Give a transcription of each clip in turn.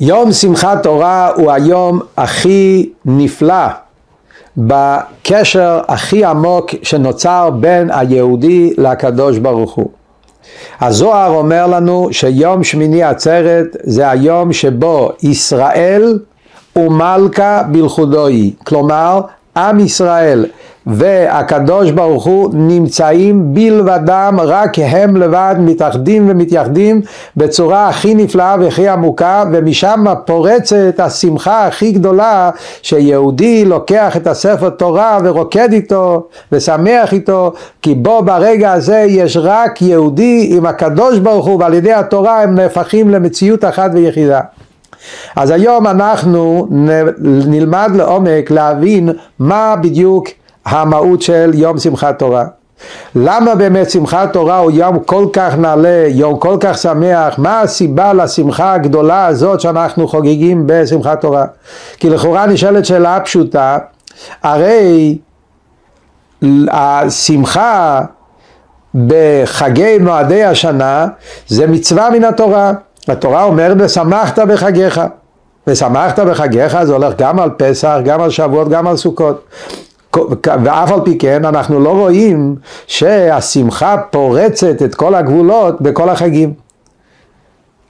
יום שמחת תורה הוא היום הכי נפלא בקשר הכי עמוק שנוצר בין היהודי לקדוש ברוך הוא. הזוהר אומר לנו שיום שמיני עצרת זה היום שבו ישראל ומלכה בלכודוי, כלומר עם ישראל והקדוש ברוך הוא נמצאים בלבדם, רק הם לבד מתאחדים ומתייחדים בצורה הכי נפלאה והכי עמוקה ומשם פורצת השמחה הכי גדולה שיהודי לוקח את הספר תורה ורוקד איתו ושמח איתו כי בו ברגע הזה יש רק יהודי עם הקדוש ברוך הוא ועל ידי התורה הם נהפכים למציאות אחת ויחידה. אז היום אנחנו נלמד לעומק להבין מה בדיוק המהות של יום שמחת תורה. למה באמת שמחת תורה הוא יום כל כך נעלה, יום כל כך שמח, מה הסיבה לשמחה הגדולה הזאת שאנחנו חוגגים בשמחת תורה? כי לכאורה נשאלת שאלה פשוטה, הרי השמחה בחגי מועדי השנה זה מצווה מן התורה. התורה אומרת ושמחת בחגיך. ושמחת בחגיך זה הולך גם על פסח, גם על שבועות, גם על סוכות. ואף על פי כן אנחנו לא רואים שהשמחה פורצת את כל הגבולות בכל החגים.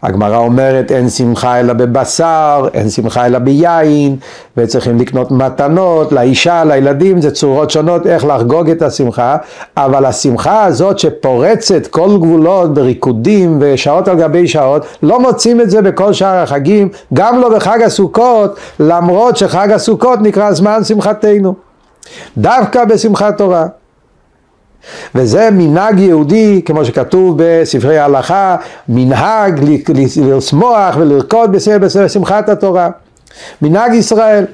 הגמרא אומרת אין שמחה אלא בבשר, אין שמחה אלא ביין, וצריכים לקנות מתנות לאישה, לילדים, זה צורות שונות איך לחגוג את השמחה, אבל השמחה הזאת שפורצת כל גבולות בריקודים ושעות על גבי שעות, לא מוצאים את זה בכל שאר החגים, גם לא בחג הסוכות, למרות שחג הסוכות נקרא זמן שמחתנו. דווקא בשמחת תורה. וזה מנהג יהודי, כמו שכתוב בספרי ההלכה, מנהג לשמוח ולרקוד בשמחת התורה. מנהג ישראל.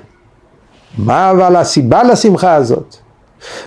מה אבל הסיבה לשמחה הזאת?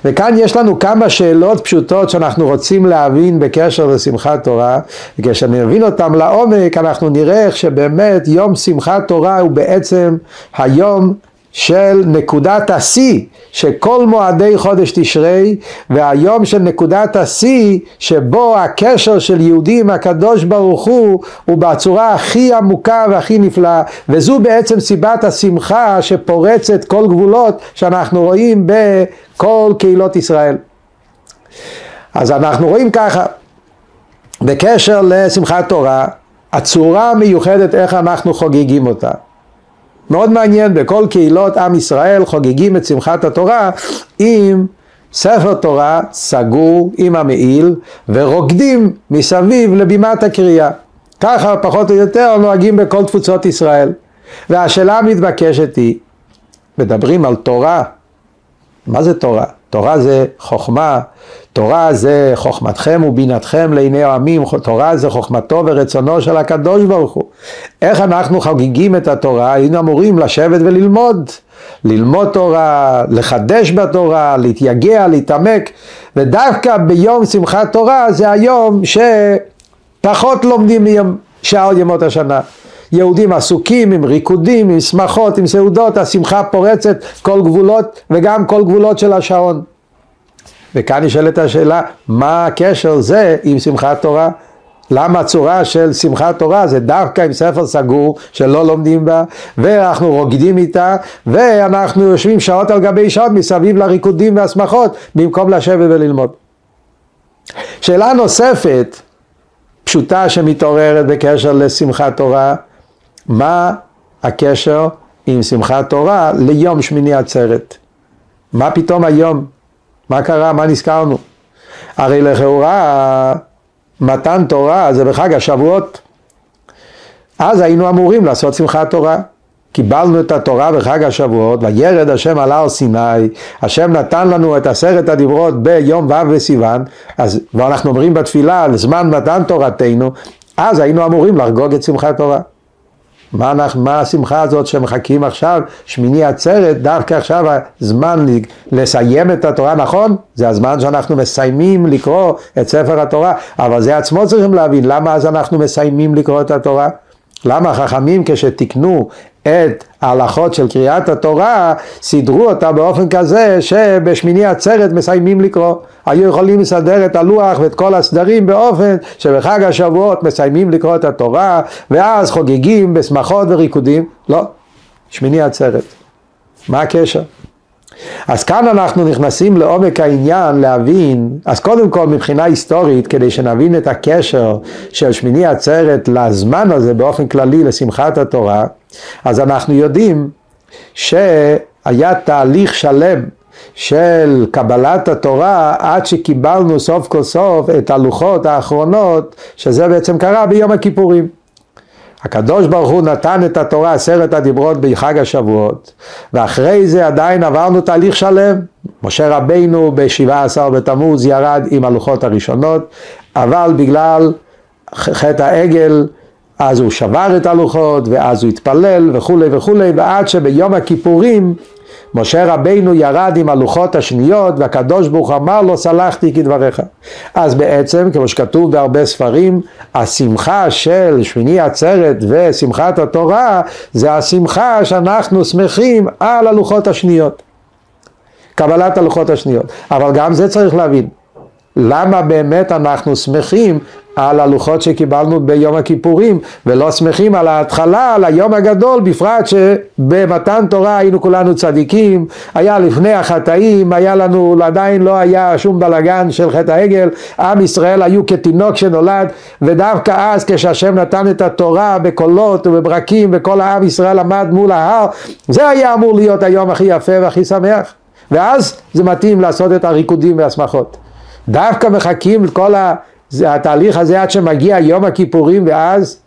וכאן יש לנו כמה שאלות פשוטות שאנחנו רוצים להבין בקשר לשמחת תורה, וכשנבין אותם לעומק אנחנו נראה איך שבאמת יום שמחת תורה הוא בעצם היום של נקודת השיא שכל מועדי חודש תשרי והיום של נקודת השיא שבו הקשר של יהודי עם הקדוש ברוך הוא הוא בצורה הכי עמוקה והכי נפלאה וזו בעצם סיבת השמחה שפורצת כל גבולות שאנחנו רואים בכל קהילות ישראל. אז אנחנו רואים ככה בקשר לשמחת תורה הצורה המיוחדת איך אנחנו חוגגים אותה מאוד מעניין, בכל קהילות עם ישראל חוגגים את שמחת התורה עם ספר תורה סגור עם המעיל ורוקדים מסביב לבימת הקריאה. ככה פחות או יותר נוהגים בכל תפוצות ישראל. והשאלה המתבקשת היא, מדברים על תורה, מה זה תורה? תורה זה חוכמה, תורה זה חוכמתכם ובינתכם לעיני העמים, תורה זה חוכמתו ורצונו של הקדוש ברוך הוא. איך אנחנו חוגגים את התורה? היינו אמורים לשבת וללמוד. ללמוד תורה, לחדש בתורה, להתייגע, להתעמק, ודווקא ביום שמחת תורה זה היום שפחות לומדים משאר ימות השנה. יהודים עסוקים עם ריקודים, עם שמחות, עם סעודות, השמחה פורצת כל גבולות וגם כל גבולות של השעון. וכאן נשאלת השאלה, מה הקשר זה עם שמחת תורה? למה הצורה של שמחת תורה זה דווקא עם ספר סגור שלא לומדים בה ואנחנו רוקדים איתה ואנחנו יושבים שעות על גבי שעות מסביב לריקודים והשמחות במקום לשבת וללמוד. שאלה נוספת פשוטה שמתעוררת בקשר לשמחת תורה מה הקשר עם שמחת תורה ליום שמיני עצרת? מה פתאום היום? מה קרה? מה נזכרנו? הרי לכאורה מתן תורה זה בחג השבועות. אז היינו אמורים לעשות שמחת תורה. קיבלנו את התורה בחג השבועות, וירד השם על הר סיני, השם נתן לנו את עשרת הדיברות ביום ו' בסיוון, אז ואנחנו אומרים בתפילה על זמן מתן תורתנו, אז היינו אמורים לחגוג את שמחת תורה. מה, אנחנו, מה השמחה הזאת שמחכים עכשיו, שמיני עצרת, דווקא עכשיו הזמן לסיים את התורה, נכון? זה הזמן שאנחנו מסיימים לקרוא את ספר התורה, אבל זה עצמו צריכים להבין, למה אז אנחנו מסיימים לקרוא את התורה? למה החכמים כשתיקנו את ההלכות של קריאת התורה, סידרו אותה באופן כזה שבשמיני עצרת מסיימים לקרוא. היו יכולים לסדר את הלוח ואת כל הסדרים באופן שבחג השבועות מסיימים לקרוא את התורה, ואז חוגגים בשמחות וריקודים. לא, שמיני עצרת. מה הקשר? אז כאן אנחנו נכנסים לעומק העניין להבין, אז קודם כל מבחינה היסטורית, כדי שנבין את הקשר של שמיני עצרת לזמן הזה באופן כללי לשמחת התורה, אז אנחנו יודעים שהיה תהליך שלם של קבלת התורה עד שקיבלנו סוף כל סוף את הלוחות האחרונות, שזה בעצם קרה ביום הכיפורים. הקדוש ברוך הוא נתן את התורה, עשרת הדיברות בחג השבועות, ואחרי זה עדיין עברנו תהליך שלם. משה רבינו בשבעה עשר בתמוז ירד עם הלוחות הראשונות, אבל בגלל חטא העגל אז הוא שבר את הלוחות, ואז הוא התפלל וכולי וכולי, ועד שביום הכיפורים משה רבינו ירד עם הלוחות השניות והקדוש ברוך אמר לו סלחתי כדבריך. אז בעצם כמו שכתוב בהרבה ספרים השמחה של שמיני עצרת ושמחת התורה זה השמחה שאנחנו שמחים על הלוחות השניות. קבלת הלוחות השניות. אבל גם זה צריך להבין. למה באמת אנחנו שמחים על הלוחות שקיבלנו ביום הכיפורים ולא שמחים על ההתחלה, על היום הגדול, בפרט שבמתן תורה היינו כולנו צדיקים, היה לפני החטאים, היה לנו, עדיין לא היה שום בלגן של חטא העגל, עם ישראל היו כתינוק שנולד ודווקא אז כשהשם נתן את התורה בקולות ובברקים וכל העם ישראל עמד מול ההר, זה היה אמור להיות היום הכי יפה והכי שמח ואז זה מתאים לעשות את הריקודים והשמחות. דווקא מחכים לכל ה... זה התהליך הזה עד שמגיע יום הכיפורים ואז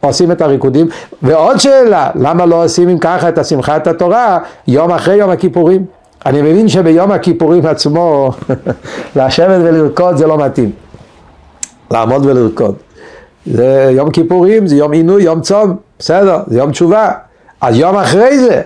עושים את הריקודים. ועוד שאלה, למה לא עושים אם ככה את השמחת התורה יום אחרי יום הכיפורים? אני מבין שביום הכיפורים עצמו לשבת ולרקוד זה לא מתאים. לעמוד ולרקוד. זה יום כיפורים, זה יום עינוי, יום צום, בסדר, זה יום תשובה. אז יום אחרי זה,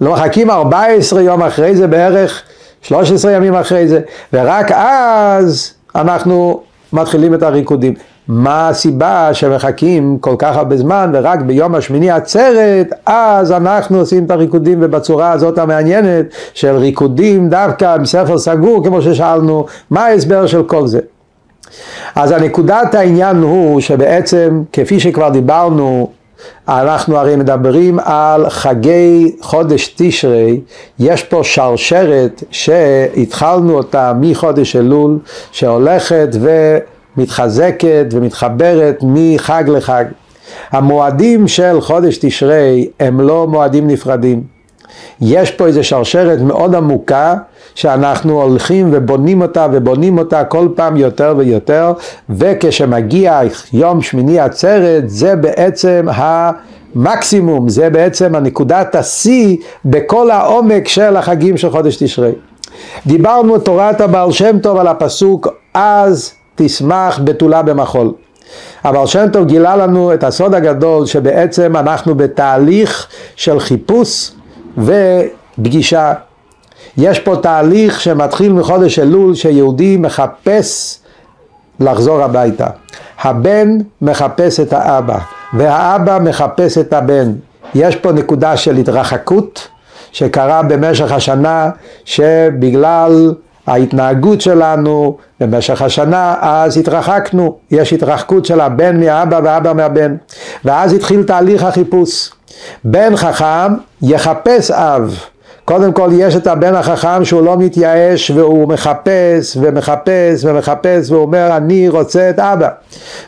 לא מחכים 14 יום אחרי זה בערך, 13 ימים אחרי זה, ורק אז אנחנו מתחילים את הריקודים. מה הסיבה שמחכים כל כך הרבה זמן ורק ביום השמיני עצרת אז אנחנו עושים את הריקודים ובצורה הזאת המעניינת של ריקודים דווקא בספר סגור כמו ששאלנו מה ההסבר של כל זה. אז הנקודת העניין הוא שבעצם כפי שכבר דיברנו אנחנו הרי מדברים על חגי חודש תשרי, יש פה שרשרת שהתחלנו אותה מחודש אלול, שהולכת ומתחזקת ומתחברת מחג לחג. המועדים של חודש תשרי הם לא מועדים נפרדים. יש פה איזו שרשרת מאוד עמוקה שאנחנו הולכים ובונים אותה ובונים אותה כל פעם יותר ויותר וכשמגיע יום שמיני עצרת זה בעצם המקסימום, זה בעצם הנקודת השיא בכל העומק של החגים של חודש תשרי. דיברנו תורת הבעל שם טוב על הפסוק אז תשמח בתולה במחול. הבעל שם טוב גילה לנו את הסוד הגדול שבעצם אנחנו בתהליך של חיפוש ופגישה. יש פה תהליך שמתחיל מחודש אלול שיהודי מחפש לחזור הביתה. הבן מחפש את האבא והאבא מחפש את הבן. יש פה נקודה של התרחקות שקרה במשך השנה שבגלל ההתנהגות שלנו במשך השנה אז התרחקנו, יש התרחקות של הבן מהאבא ואבא מהבן ואז התחיל תהליך החיפוש. בן חכם יחפש אב קודם כל יש את הבן החכם שהוא לא מתייאש והוא מחפש ומחפש ומחפש והוא אומר אני רוצה את אבא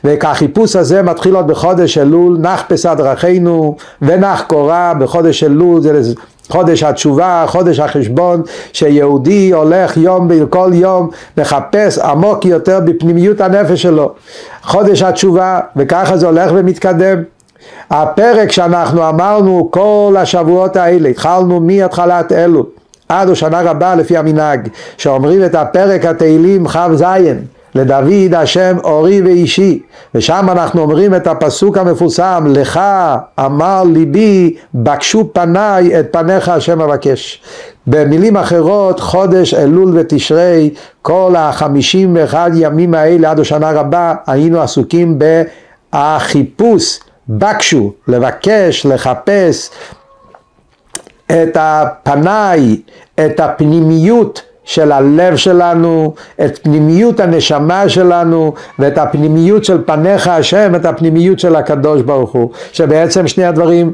וכהחיפוש הזה מתחיל עוד בחודש אלול נח פסד דרכינו ונח קורה בחודש אלול זה חודש התשובה, חודש החשבון, שיהודי הולך יום כל יום מחפש עמוק יותר בפנימיות הנפש שלו. חודש התשובה, וככה זה הולך ומתקדם. הפרק שאנחנו אמרנו כל השבועות האלה, התחלנו מהתחלת אלול עד השנה רבה לפי המנהג, שאומרים את הפרק התהילים כ"ז לדוד השם אורי ואישי ושם אנחנו אומרים את הפסוק המפורסם לך אמר ליבי בקשו פניי את פניך השם אבקש. במילים אחרות חודש אלול ותשרי כל החמישים ואחד ימים האלה עד השנה רבה היינו עסוקים בחיפוש בקשו לבקש לחפש את הפנאי, את הפנימיות של הלב שלנו, את פנימיות הנשמה שלנו ואת הפנימיות של פניך השם, את הפנימיות של הקדוש ברוך הוא, שבעצם שני הדברים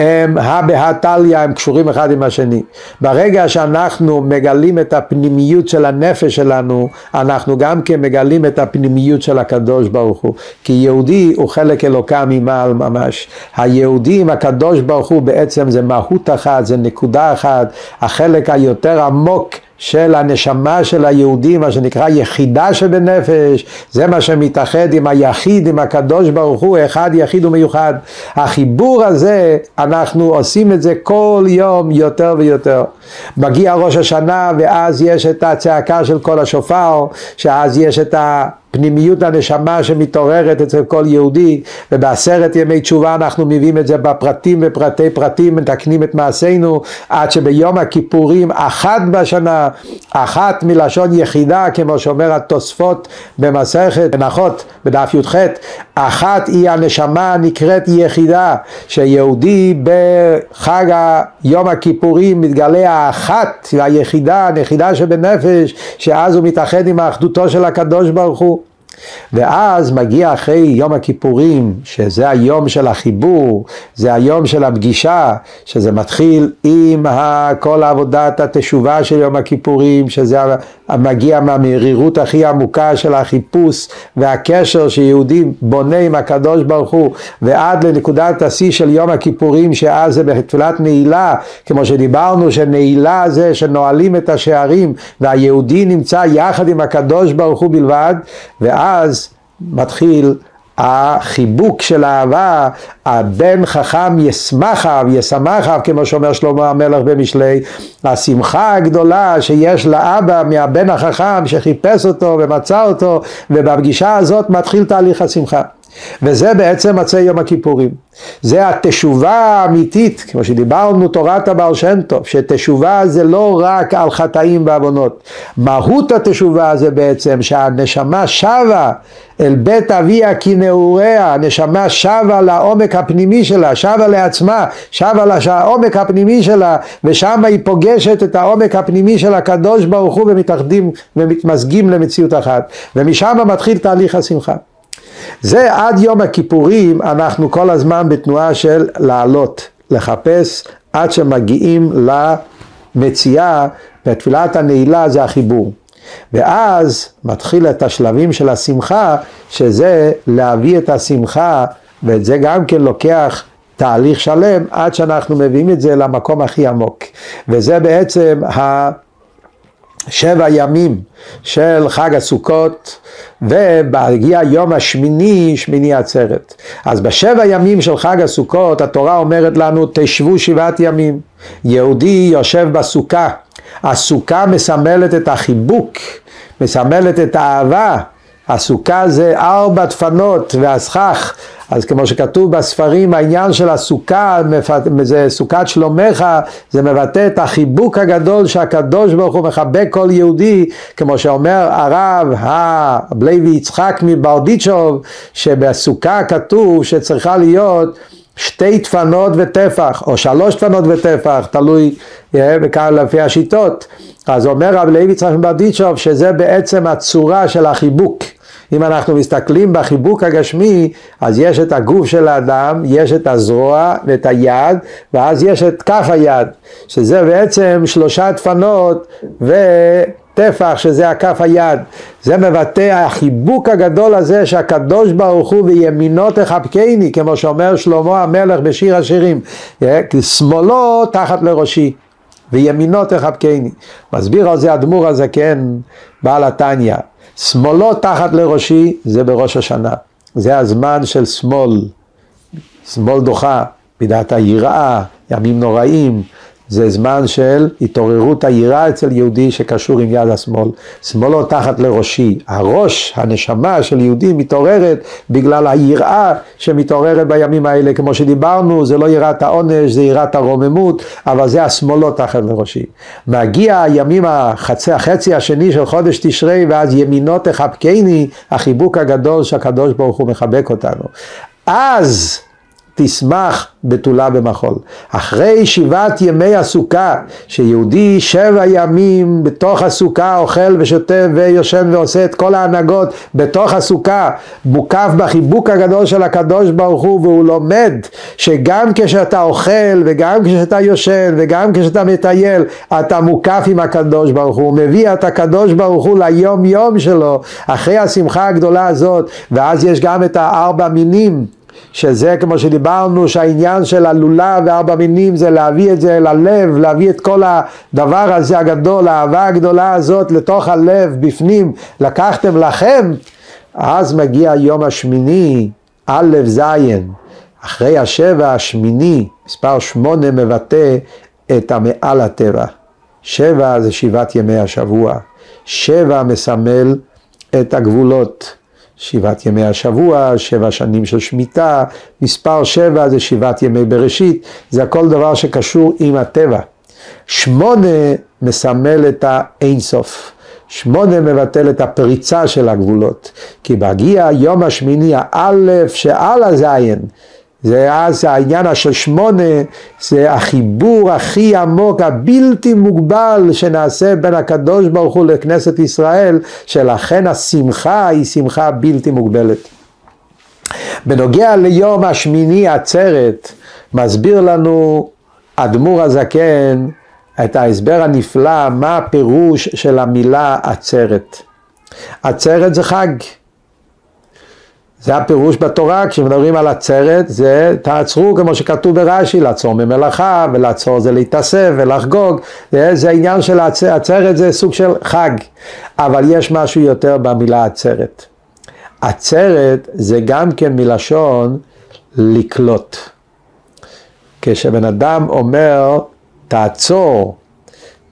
הם הא בהא תליא, הם קשורים אחד עם השני. ברגע שאנחנו מגלים את הפנימיות של הנפש שלנו, אנחנו גם כן מגלים את הפנימיות של הקדוש ברוך הוא. כי יהודי הוא חלק אלוקה ממעל ממש. היהודי עם הקדוש ברוך הוא בעצם זה מהות אחת, זה נקודה אחת, החלק היותר עמוק של הנשמה של היהודי, מה שנקרא יחידה שבנפש, זה מה שמתאחד עם היחיד, עם הקדוש ברוך הוא, אחד יחיד ומיוחד. החיבור הזה, אנחנו עושים את זה כל יום יותר ויותר. מגיע ראש השנה ואז יש את הצעקה של כל השופר, שאז יש את ה... פנימיות הנשמה שמתעוררת אצל כל יהודי, ובעשרת ימי תשובה אנחנו מביאים את זה בפרטים ופרטי פרטים, מתקנים את מעשינו, עד שביום הכיפורים אחת בשנה, אחת מלשון יחידה, כמו שאומר התוספות במסכת מנחות בדף י"ח, אחת היא הנשמה הנקראת יחידה, שיהודי בחג יום הכיפורים מתגלה האחת והיחידה, הנחידה שבנפש, שאז הוא מתאחד עם האחדותו של הקדוש ברוך הוא. ואז מגיע אחרי יום הכיפורים, שזה היום של החיבור, זה היום של הפגישה, שזה מתחיל עם כל עבודת התשובה של יום הכיפורים, שזה מגיע מהמרירות הכי עמוקה של החיפוש והקשר שיהודי בונה עם הקדוש ברוך הוא, ועד לנקודת השיא של יום הכיפורים, שאז זה בתפילת נעילה, כמו שדיברנו, שנעילה זה שנועלים את השערים, והיהודי נמצא יחד עם הקדוש ברוך הוא בלבד, ואז ואז מתחיל החיבוק של האהבה, הבן חכם ישמחיו, ישמחיו, כמו שאומר שלמה המלך במשלי, השמחה הגדולה שיש לאבא מהבן החכם שחיפש אותו ומצא אותו, ובפגישה הזאת מתחיל תהליך השמחה. וזה בעצם מצא יום הכיפורים. זה התשובה האמיתית, כמו שדיברנו תורת הבעל שם טוב, שתשובה זה לא רק על חטאים ועוונות. מהות התשובה זה בעצם שהנשמה שבה אל בית אביה כנעוריה, הנשמה שבה לעומק הפנימי שלה, שבה לעצמה, שבה לעומק הפנימי שלה, ושם היא פוגשת את העומק הפנימי של הקדוש ברוך הוא ומתאחדים ומתמזגים למציאות אחת. ומשם מתחיל תהליך השמחה. זה עד יום הכיפורים אנחנו כל הזמן בתנועה של לעלות, לחפש עד שמגיעים למציאה בתפילת הנעילה זה החיבור. ואז מתחיל את השלבים של השמחה שזה להביא את השמחה ואת זה גם כן לוקח תהליך שלם עד שאנחנו מביאים את זה למקום הכי עמוק וזה בעצם ה... שבע ימים של חג הסוכות ובהגיע יום השמיני, שמיני עצרת. אז בשבע ימים של חג הסוכות התורה אומרת לנו תשבו שבעת ימים. יהודי יושב בסוכה, הסוכה מסמלת את החיבוק, מסמלת את האהבה, הסוכה זה ארבע דפנות והסכך, אז כמו שכתוב בספרים, העניין של הסוכה, זה סוכת שלומך, זה מבטא את החיבוק הגדול שהקדוש ברוך הוא מחבק כל יהודי, כמו שאומר הרב הבלייבי יצחק מברדיצ'וב, שבסוכה כתוב שצריכה להיות שתי דפנות וטפח, או שלוש דפנות וטפח, תלוי אה, בכאן לפי השיטות. אז אומר רב לוי יצחק מברדיצ'וב שזה בעצם הצורה של החיבוק. אם אנחנו מסתכלים בחיבוק הגשמי, אז יש את הגוף של האדם, יש את הזרוע ואת היד, ואז יש את כף היד, שזה בעצם שלושה דפנות וטפח, שזה הכף היד. זה מבטא החיבוק הגדול הזה שהקדוש ברוך הוא וימינו תחבקני, כמו שאומר שלמה המלך בשיר השירים, שמאלו תחת לראשי. וימינו תחבקני. מסביר על זה אדמו"ר הזקן, בעל התניא. שמאלו תחת לראשי זה בראש השנה. זה הזמן של שמאל, שמאל דוחה, מידת היראה, ימים נוראים, זה זמן של התעוררות היראה אצל יהודי שקשור עם יד השמאל. שמאלו תחת לראשי. הראש, הנשמה של יהודי מתעוררת בגלל היראה שמתעוררת בימים האלה. כמו שדיברנו, זה לא יראת העונש, זה יראת הרוממות, אבל זה השמאלו תחת לראשי. מגיע הימים החצי, החצי השני של חודש תשרי, ואז ימינו תחבקני, החיבוק הגדול שהקדוש ברוך הוא מחבק אותנו. אז תשמח בתולה במחול. אחרי שבעת ימי הסוכה, שיהודי שבע ימים בתוך הסוכה אוכל ושותה ויושן ועושה את כל ההנהגות בתוך הסוכה, מוקף בחיבוק הגדול של הקדוש ברוך הוא והוא לומד שגם כשאתה אוכל וגם כשאתה יושן וגם כשאתה מטייל אתה מוקף עם הקדוש ברוך הוא, מביא את הקדוש ברוך הוא ליום יום שלו אחרי השמחה הגדולה הזאת ואז יש גם את הארבע מינים שזה כמו שדיברנו שהעניין של הלולה וארבע מינים זה להביא את זה ללב, להביא את כל הדבר הזה הגדול, האהבה הגדולה הזאת לתוך הלב, בפנים, לקחתם לכם, אז מגיע היום השמיני, א' ז', אחרי השבע השמיני, מספר שמונה מבטא את המעל הטבע. שבע זה שבעת ימי השבוע, שבע מסמל את הגבולות. שבעת ימי השבוע, שבע שנים של שמיטה, מספר שבע זה שבעת ימי בראשית, זה הכל דבר שקשור עם הטבע. שמונה מסמל את האינסוף. שמונה מבטל את הפריצה של הגבולות, כי בהגיע יום השמיני האלף שעל הזין, זה אז העניין של שמונה, זה החיבור הכי עמוק, הבלתי מוגבל שנעשה בין הקדוש ברוך הוא לכנסת ישראל, שלכן השמחה היא שמחה בלתי מוגבלת. בנוגע ליום השמיני עצרת, מסביר לנו אדמו"ר הזקן את ההסבר הנפלא, מה הפירוש של המילה עצרת. עצרת זה חג. זה הפירוש בתורה, כשמדברים על עצרת, זה תעצרו כמו שכתוב ברש"י, לעצור ממלאכה, ולעצור זה להתאסף ולחגוג, זה, זה עניין של עצרת, עצרת זה סוג של חג, אבל יש משהו יותר במילה עצרת. עצרת זה גם כן מלשון לקלוט. כשבן אדם אומר תעצור,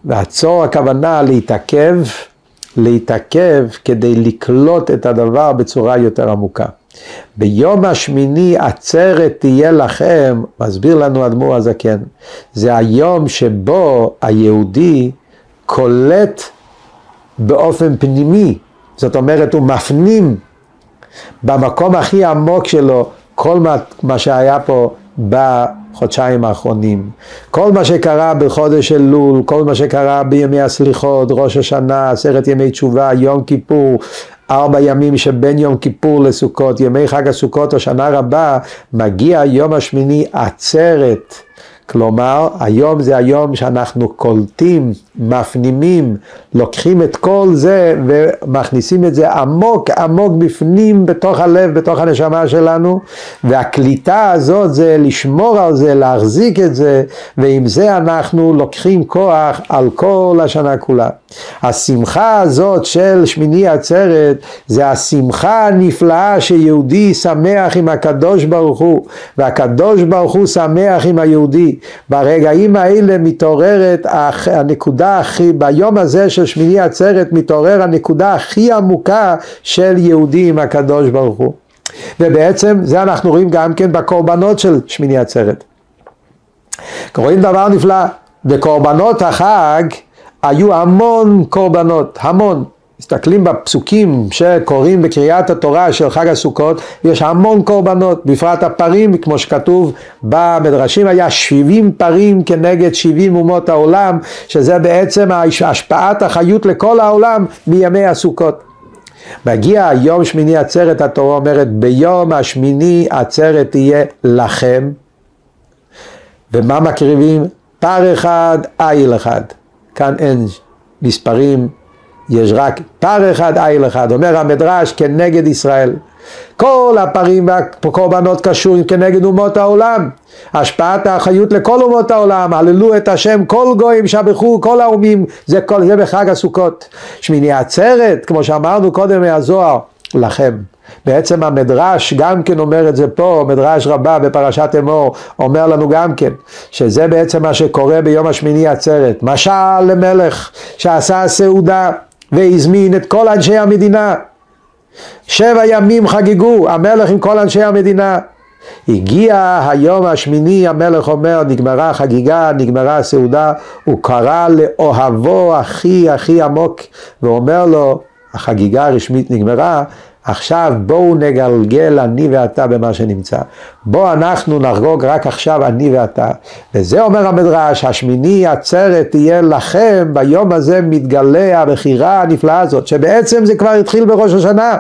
ועצור הכוונה להתעכב, להתעכב כדי לקלוט את הדבר בצורה יותר עמוקה. ביום השמיני עצרת תהיה לכם, מסביר לנו אדמו"ר הזקן, זה היום שבו היהודי קולט באופן פנימי, זאת אומרת הוא מפנים במקום הכי עמוק שלו כל מה, מה שהיה פה בחודשיים האחרונים. כל מה שקרה בחודש אלול, כל מה שקרה בימי הסליחות, ראש השנה, עשרת ימי תשובה, יום כיפור, ארבע ימים שבין יום כיפור לסוכות, ימי חג הסוכות או שנה רבה, מגיע יום השמיני עצרת. כלומר, היום זה היום שאנחנו קולטים, מפנימים, לוקחים את כל זה ומכניסים את זה עמוק עמוק בפנים, בתוך הלב, בתוך הנשמה שלנו, והקליטה הזאת זה לשמור על זה, להחזיק את זה, ועם זה אנחנו לוקחים כוח על כל השנה כולה. השמחה הזאת של שמיני עצרת, זה השמחה הנפלאה שיהודי שמח עם הקדוש ברוך הוא, והקדוש ברוך הוא שמח עם היהודי. ברגעים האלה מתעוררת הנקודה הכי, ביום הזה של שמיני עצרת מתעורר הנקודה הכי עמוקה של יהודי עם הקדוש ברוך הוא. ובעצם זה אנחנו רואים גם כן בקורבנות של שמיני עצרת. רואים דבר נפלא, בקורבנות החג היו המון קורבנות, המון. מסתכלים בפסוקים שקוראים בקריאת התורה של חג הסוכות, יש המון קורבנות, בפרט הפרים, כמו שכתוב במדרשים, היה 70 פרים כנגד 70 אומות העולם, שזה בעצם השפעת החיות לכל העולם מימי הסוכות. מגיע יום שמיני עצרת, התורה אומרת, ביום השמיני עצרת תהיה לכם, ומה מקריבים? פר אחד, איל אחד. כאן אין מספרים יש רק פר אחד, איל אחד. אומר המדרש כנגד ישראל. כל הפרים והקורבנות קשורים כנגד אומות העולם. השפעת האחריות לכל אומות העולם, הללו את השם, כל גויים שבחו, כל האומים, זה, כל, זה בחג הסוכות. שמיני עצרת, כמו שאמרנו קודם מהזוהר, לכם. בעצם המדרש גם כן אומר את זה פה, מדרש רבה בפרשת אמור, אומר לנו גם כן, שזה בעצם מה שקורה ביום השמיני עצרת. משל למלך שעשה סעודה והזמין את כל אנשי המדינה. שבע ימים חגגו, המלך עם כל אנשי המדינה. הגיע היום השמיני, המלך אומר, נגמרה החגיגה, נגמרה הסעודה, הוא קרא לאוהבו הכי הכי עמוק, ואומר לו, החגיגה הרשמית נגמרה, עכשיו בואו נגלגל אני ואתה במה שנמצא. בואו אנחנו נחגוג רק עכשיו אני ואתה. וזה אומר המדרש, השמיני עצרת תהיה לכם, ביום הזה מתגלה הבחירה הנפלאה הזאת, שבעצם זה כבר התחיל בראש השנה.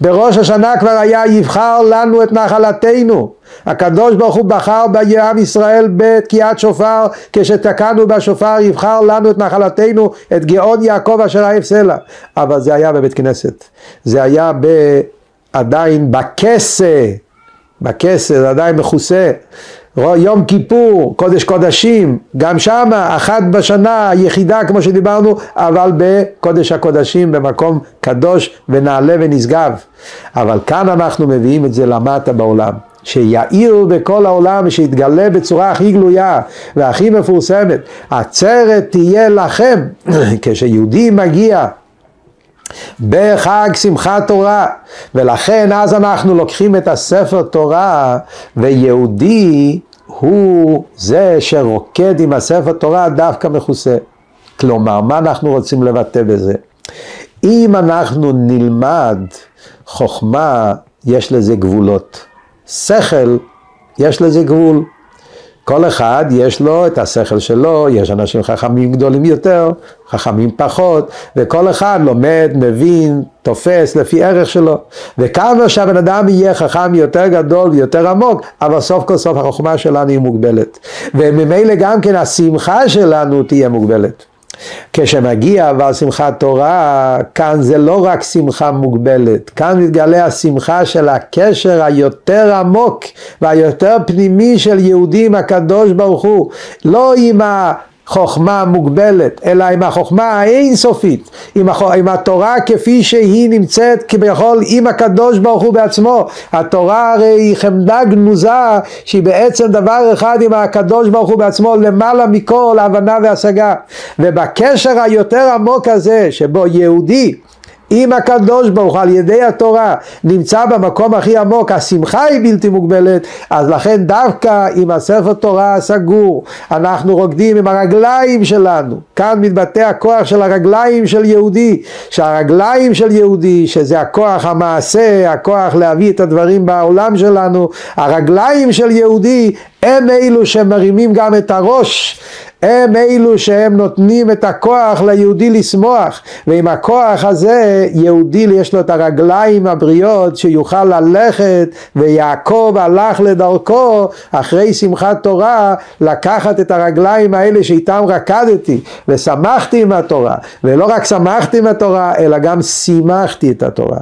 בראש השנה כבר היה יבחר לנו את נחלתנו. הקדוש ברוך הוא בחר בעם ישראל בתקיעת שופר, כשתקענו בשופר יבחר לנו את נחלתנו, את גאון יעקב אשר אהב סלע. אבל זה היה בבית כנסת. זה היה ב... עדיין בכסה, בכסה, זה עדיין מכוסה. יום כיפור, קודש קודשים, גם שם אחת בשנה, יחידה כמו שדיברנו, אבל בקודש הקודשים, במקום קדוש ונעלה ונשגב. אבל כאן אנחנו מביאים את זה למטה בעולם. שיאיר בכל העולם ושיתגלה בצורה הכי גלויה והכי מפורסמת. עצרת תהיה לכם כשיהודי מגיע בחג שמחת תורה ולכן אז אנחנו לוקחים את הספר תורה ויהודי הוא זה שרוקד עם הספר תורה דווקא מכוסה. כלומר, מה אנחנו רוצים לבטא בזה? אם אנחנו נלמד חוכמה, יש לזה גבולות. שכל, יש לזה גבול. כל אחד יש לו את השכל שלו, יש אנשים חכמים גדולים יותר, חכמים פחות, וכל אחד לומד, מבין, תופס לפי ערך שלו. וכמה שהבן אדם יהיה חכם יותר גדול ויותר עמוק, אבל סוף כל סוף החוכמה שלנו היא מוגבלת. וממילא גם כן השמחה שלנו תהיה מוגבלת. כשמגיע אבל שמחת תורה, כאן זה לא רק שמחה מוגבלת, כאן מתגלה השמחה של הקשר היותר עמוק והיותר פנימי של יהודים הקדוש ברוך הוא, לא עם ה... חוכמה מוגבלת, אלא עם החוכמה האינסופית, עם, הח... עם התורה כפי שהיא נמצאת כביכול עם הקדוש ברוך הוא בעצמו. התורה הרי היא חמדה גנוזה שהיא בעצם דבר אחד עם הקדוש ברוך הוא בעצמו למעלה מכל הבנה והשגה. ובקשר היותר עמוק הזה שבו יהודי אם הקדוש ברוך על ידי התורה נמצא במקום הכי עמוק, השמחה היא בלתי מוגבלת, אז לכן דווקא עם הספר תורה הסגור, אנחנו רוקדים עם הרגליים שלנו. כאן מתבטא הכוח של הרגליים של יהודי, שהרגליים של יהודי, שזה הכוח המעשה, הכוח להביא את הדברים בעולם שלנו, הרגליים של יהודי הם אלו שמרימים גם את הראש הם אלו שהם נותנים את הכוח ליהודי לשמוח ועם הכוח הזה יהודי יש לו את הרגליים הבריאות שיוכל ללכת ויעקב הלך לדרכו אחרי שמחת תורה לקחת את הרגליים האלה שאיתם רקדתי ושמחתי עם התורה. ולא רק שמחתי עם התורה אלא גם שימחתי את התורה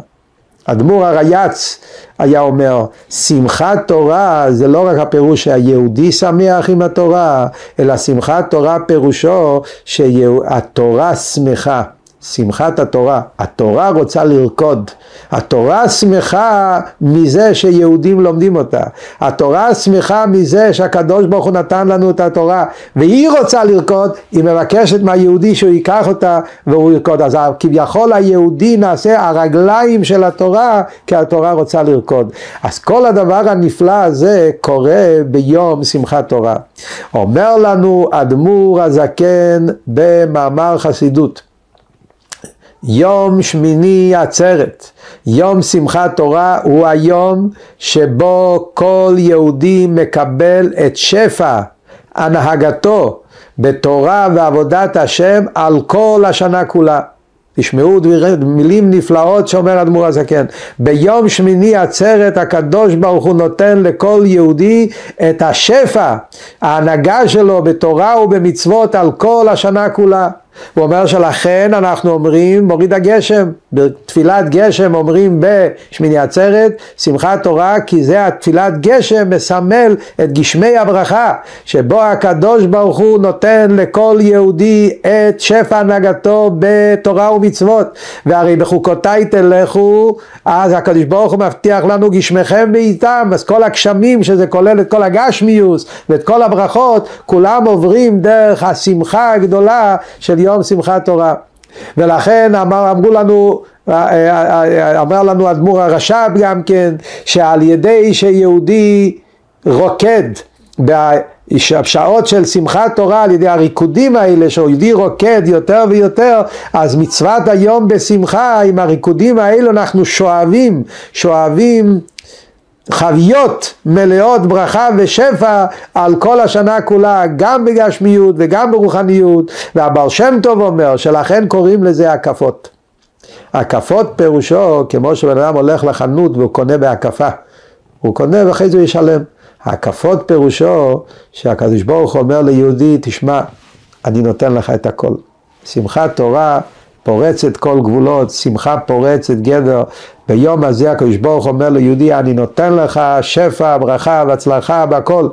אדמו"ר הרייץ היה אומר, שמחת תורה זה לא רק הפירוש שהיהודי שמח עם התורה, אלא שמחת תורה פירושו שהתורה שמחה. שמחת התורה. התורה רוצה לרקוד. התורה שמחה מזה שיהודים לומדים אותה. התורה שמחה מזה שהקדוש ברוך הוא נתן לנו את התורה, והיא רוצה לרקוד, היא מבקשת מהיהודי שהוא ייקח אותה והוא ירקוד. אז כביכול היהודי נעשה הרגליים של התורה, כי התורה רוצה לרקוד. אז כל הדבר הנפלא הזה קורה ביום שמחת תורה. אומר לנו אדמו"ר הזקן במאמר חסידות. יום שמיני עצרת, יום שמחת תורה הוא היום שבו כל יהודי מקבל את שפע הנהגתו בתורה ועבודת השם על כל השנה כולה. תשמעו מילים נפלאות שאומר אדמו"ר הזקן. ביום שמיני עצרת הקדוש ברוך הוא נותן לכל יהודי את השפע, ההנהגה שלו בתורה ובמצוות על כל השנה כולה. הוא אומר שלכן אנחנו אומרים מוריד הגשם, בתפילת גשם אומרים בשמיני עצרת שמחת תורה כי זה התפילת גשם מסמל את גשמי הברכה שבו הקדוש ברוך הוא נותן לכל יהודי את שפע הנהגתו בתורה ומצוות. והרי בחוקותיי תלכו אז הקדוש ברוך הוא מבטיח לנו גשמכם בעיתם אז כל הגשמים שזה כולל את כל הגשמיוס ואת כל הברכות כולם עוברים דרך השמחה הגדולה של יום שמחת תורה. ולכן אמר, אמרו לנו, אמר לנו אדמו"ר הרש"ב גם כן, שעל ידי שיהודי רוקד בשעות של שמחת תורה על ידי הריקודים האלה שיהודי רוקד יותר ויותר אז מצוות היום בשמחה עם הריקודים האלו אנחנו שואבים, שואבים חביות מלאות ברכה ושפע על כל השנה כולה, גם בגשמיות וגם ברוחניות, והבר שם טוב אומר שלכן קוראים לזה הקפות. הקפות פירושו כמו שבן אדם הולך לחנות והוא קונה בהקפה, הוא קונה ואחרי זה הוא ישלם. הקפות פירושו שהקדוש ברוך הוא אומר ליהודי, תשמע, אני נותן לך את הכל. שמחת תורה פורצת כל גבולות, שמחה פורצת גדר. ביום הזה הקדוש ברוך אומר ליהודי, אני נותן לך שפע, ברכה והצלחה והכל.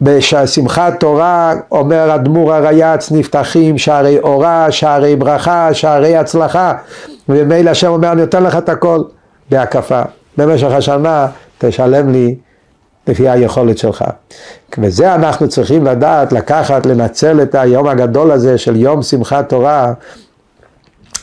בשמחת תורה אומר אדמו"ר הרייץ נפתחים שערי אורה, שערי ברכה, שערי הצלחה וממילא השם אומר אני נותן לך את הכל בהקפה במשך השנה תשלם לי לפי היכולת שלך. וזה אנחנו צריכים לדעת, לקחת, לנצל את היום הגדול הזה של יום שמחת תורה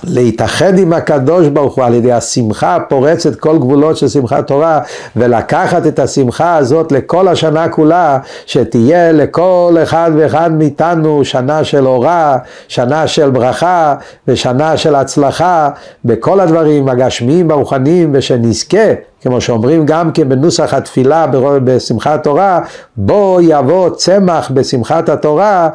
להתאחד עם הקדוש ברוך הוא על ידי השמחה הפורצת כל גבולות של שמחת תורה ולקחת את השמחה הזאת לכל השנה כולה שתהיה לכל אחד ואחד מאיתנו שנה של אורה, שנה של ברכה ושנה של הצלחה בכל הדברים הגשמיים והרוחניים ושנזכה כמו שאומרים גם כן בנוסח התפילה בשמחת תורה בוא יבוא צמח בשמחת התורה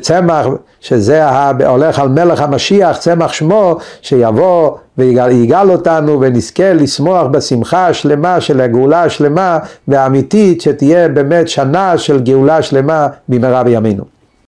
צמח שזה הולך על מלך המשיח, צמח שמו, שיבוא ויגאל אותנו ונזכה לשמוח בשמחה השלמה של הגאולה השלמה והאמיתית, שתהיה באמת שנה של גאולה שלמה במהרה בימינו.